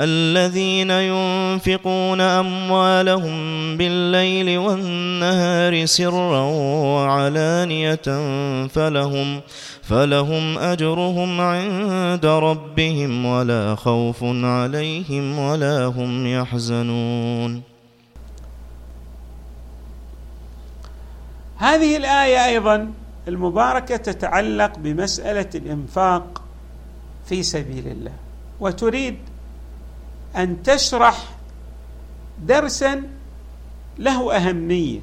الذين ينفقون أموالهم بالليل والنهار سرا وعلانية فلهم فلهم أجرهم عند ربهم ولا خوف عليهم ولا هم يحزنون. هذه الآية أيضا المباركة تتعلق بمسألة الإنفاق في سبيل الله وتريد أن تشرح درسا له أهمية.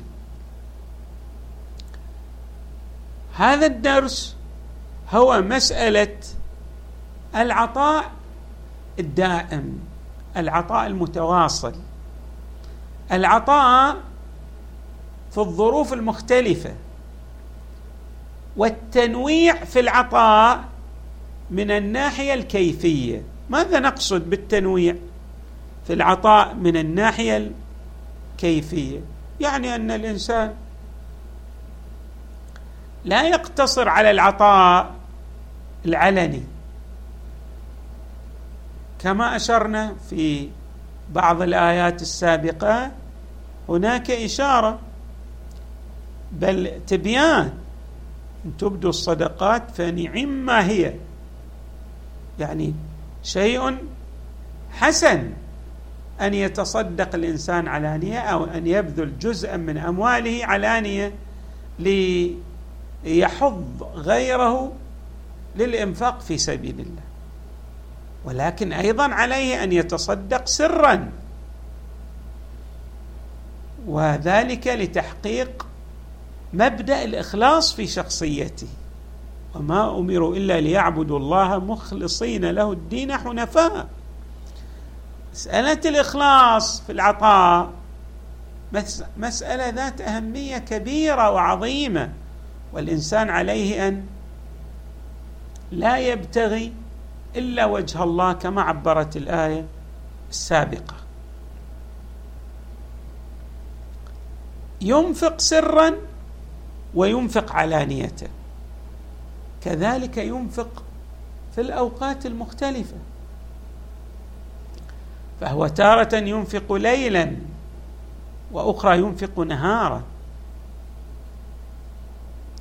هذا الدرس هو مسألة العطاء الدائم العطاء المتواصل. العطاء في الظروف المختلفة والتنويع في العطاء من الناحية الكيفية. ماذا نقصد بالتنويع؟ في العطاء من الناحية الكيفية. يعني أن الإنسان لا يقتصر على العطاء العلني كما أشرنا في بعض الآيات السابقة هناك إشارة بل تبيان أن تبدوا الصدقات فنعم ما هي. يعني شيء حسن. أن يتصدق الإنسان علانيه أو أن يبذل جزءا من أمواله علانيه ليحض غيره للإنفاق في سبيل الله. ولكن أيضا عليه أن يتصدق سرا. وذلك لتحقيق مبدأ الإخلاص في شخصيته. وما أمروا إلا ليعبدوا الله مخلصين له الدين حنفاء. مسألة الإخلاص في العطاء. مسألة ذات أهمية كبيرة وعظيمة والإنسان عليه أن لا يبتغي إلا وجه الله كما عبرت الآية السابقة. ينفق سرا وينفق علانية. كذلك ينفق في الأوقات المختلفة. فهو تارة ينفق ليلا وأخرى ينفق نهارا.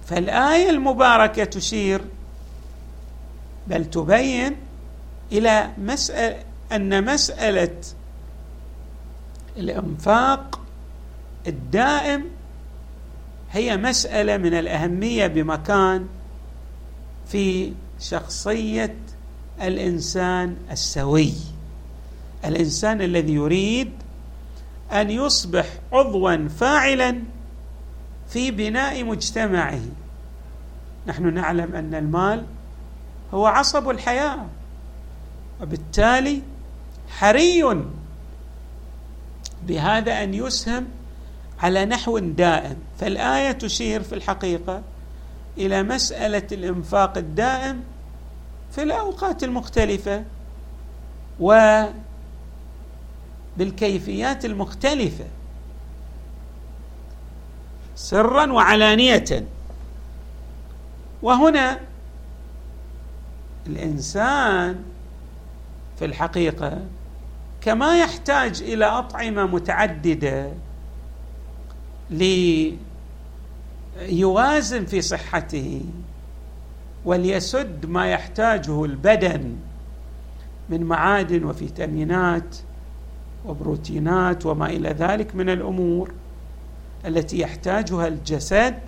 فالآية المباركة تشير بل تبين إلى مسألة أن مسألة الإنفاق الدائم هي مسألة من الأهمية بمكان في شخصية الإنسان السوي. الإنسان الذي يريد أن يصبح عضوا فاعلا في بناء مجتمعه. نحن نعلم أن المال هو عصب الحياة وبالتالي حري بهذا أن يسهم على نحو دائم. فالآية تشير في الحقيقة إلى مسألة الإنفاق الدائم في الأوقات المختلفة وبالكيفيات المختلفة. سرا وعلانية. وهنا الإنسان في الحقيقة كما يحتاج إلى أطعمة متعددة ليوازن في صحته وليسد ما يحتاجه البدن من معادن وفيتامينات وبروتينات وما إلى ذلك من الأمور التي يحتاجها الجسد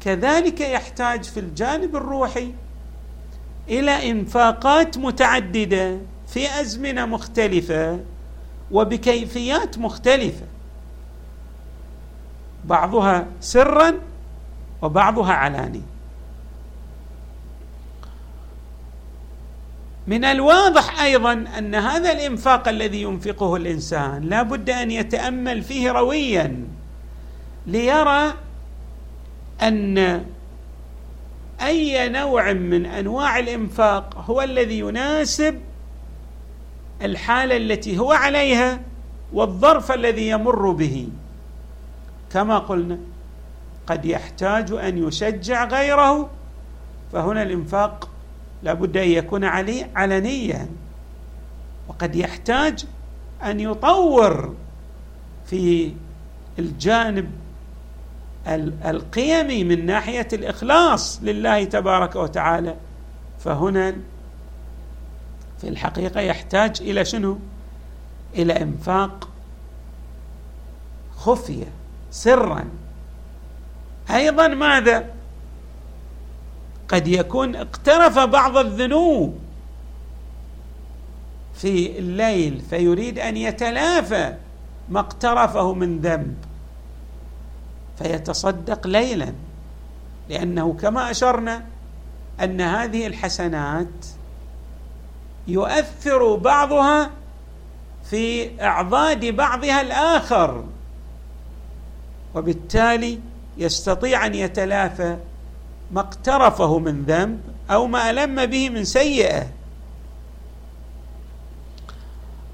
كذلك يحتاج في الجانب الروحي إلى إنفاقات متعددة في أزمنة مختلفة وبكيفيات مختلفة. بعضها سرا وبعضها علاني من الواضح أيضا أن هذا الإنفاق الذي ينفقه الإنسان لا بد أن يتأمل فيه رويا ليرى أن أي نوع من أنواع الإنفاق هو الذي يناسب الحالة التي هو عليها والظرف الذي يمر به. كما قلنا قد يحتاج أن يشجع غيره فهنا الإنفاق لابد أن يكون عليه علنيا وقد يحتاج أن يطور في الجانب القيمي من ناحية الإخلاص لله تبارك وتعالى فهنا في الحقيقة يحتاج إلى شنو؟ إلى إنفاق خفيه سرا أيضا ماذا؟ قد يكون اقترف بعض الذنوب في الليل فيريد أن يتلافى ما اقترفه من ذنب فيتصدق ليلا لأنه كما أشرنا أن هذه الحسنات يؤثر بعضها في أعضاد بعضها الآخر وبالتالي يستطيع أن يتلافى ما اقترفه من ذنب أو ما ألم به من سيئة.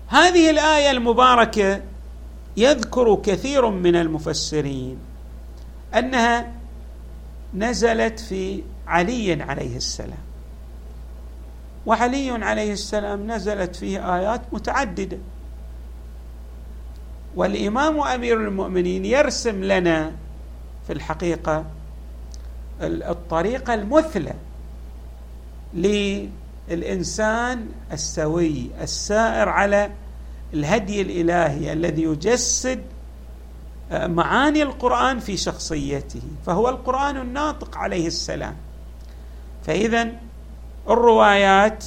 هذه الآية المباركة يذكر كثير من المفسرين أنها نزلت في علي عليه السلام. وعلي عليه السلام نزلت فيه آيات متعددة. والإمام أمير المؤمنين يرسم لنا في الحقيقة الطريقة المثلى للإنسان السوي السائر على الهدي الإلهي الذي يجسد معاني القرآن في شخصيته فهو القرآن الناطق عليه السلام. فاذا الروايات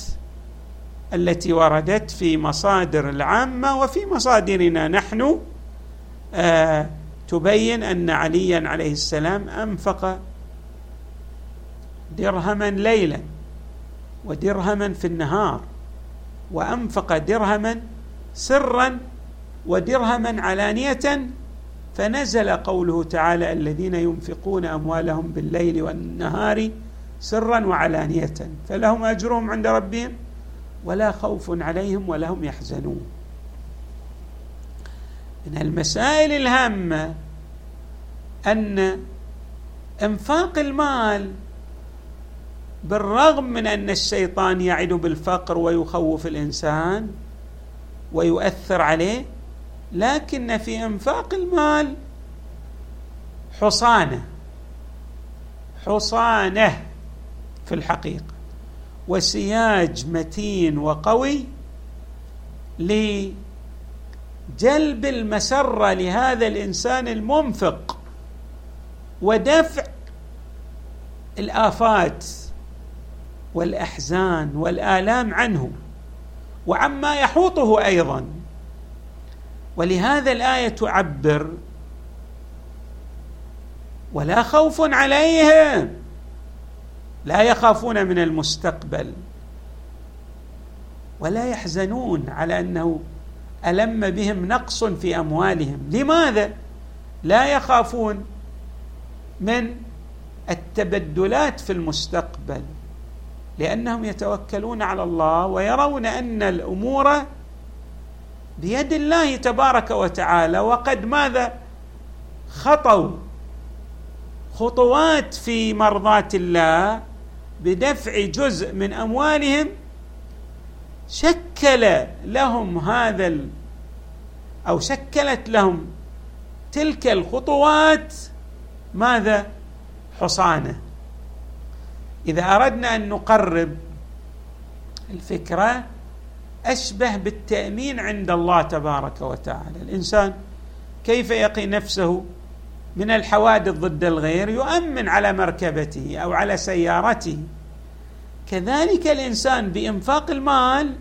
التي وردت في مصادر العامة وفي مصادرنا نحن آه تبين أن عليا عليه السلام أنفق درهما ليلا ودرهما في النهار وأنفق درهما سرا ودرهما علانية فنزل قوله تعالى الذين ينفقون أموالهم بالليل والنهار سرا وعلانية فلهم أجرهم عند ربهم ولا خوف عليهم ولا هم يحزنون. من المسائل الهامة أن إنفاق المال بالرغم من أن الشيطان يعد بالفقر ويخوف الإنسان ويؤثر عليه لكن في إنفاق المال حصانة حصانة في الحقيقة وسياج متين وقوي لجلب المسرة لهذا الإنسان المنفق ودفع الآفات والأحزان والآلام عنه وعما يحوطه أيضا. ولهذا الآية تعبر ولا خوف عليهم لا يخافون من المستقبل ولا يحزنون على أنه ألم بهم نقص في أموالهم. لماذا؟ لا يخافون من التبدلات في المستقبل. لأنهم يتوكلون على الله ويرون أن الأمور بيد الله تبارك وتعالى. وقد ماذا؟ خطوا خطوات في مرضاه الله بدفع جزء من أموالهم. شكل لهم هذا أو شكلت لهم تلك الخطوات ماذا؟ حصانة. إذا أردنا أن نقرب الفكرة أشبه بالتأمين عند الله تبارك وتعالى. الإنسان كيف يقي نفسه من الحوادث ضد الغير؟ يؤمن على مركبته أو على سيارته. كذلك الإنسان بإنفاق المال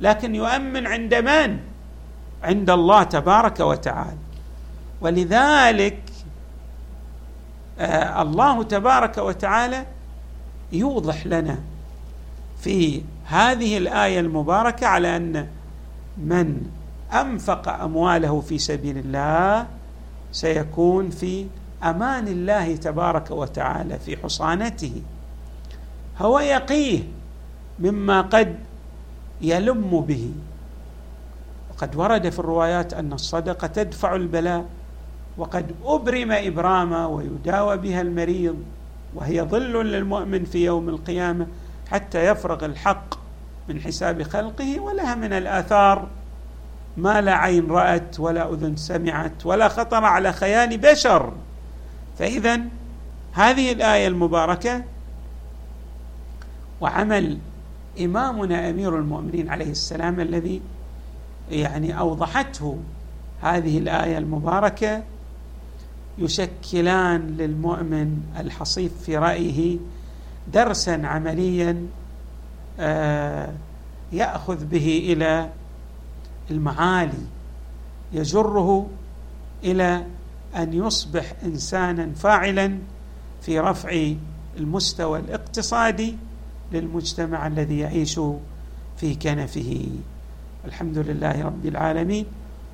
لكن يؤمن عند من؟ عند الله تبارك وتعالى. ولذلك آه الله تبارك وتعالى يوضح لنا في هذه الآية المباركة على أن من أنفق أمواله في سبيل الله سيكون في أمان الله تبارك وتعالى في حصانته. هو يقيه مما قد يلم به. وقد ورد في الروايات أن الصدقة تدفع البلاء وقد أبرم ابراما ويداوى بها المريض. وهي ظل للمؤمن في يوم القيامة حتى يفرغ الحق من حساب خلقه ولها من الآثار ما لا عين رأت ولا أذن سمعت ولا خطر على خيال بشر. فاذا هذه الآية المباركة وعمل إمامنا أمير المؤمنين عليه السلام الذي يعني أوضحته هذه الآية المباركة يشكلان للمؤمن الحصيف في رأيه درسا عمليا آه، يأخذ به إلى المعالي يجره إلى أن يصبح انسانا فاعلا في رفع المستوى الاقتصادي للمجتمع الذي يعيش في كنفه. الحمد لله رب العالمين.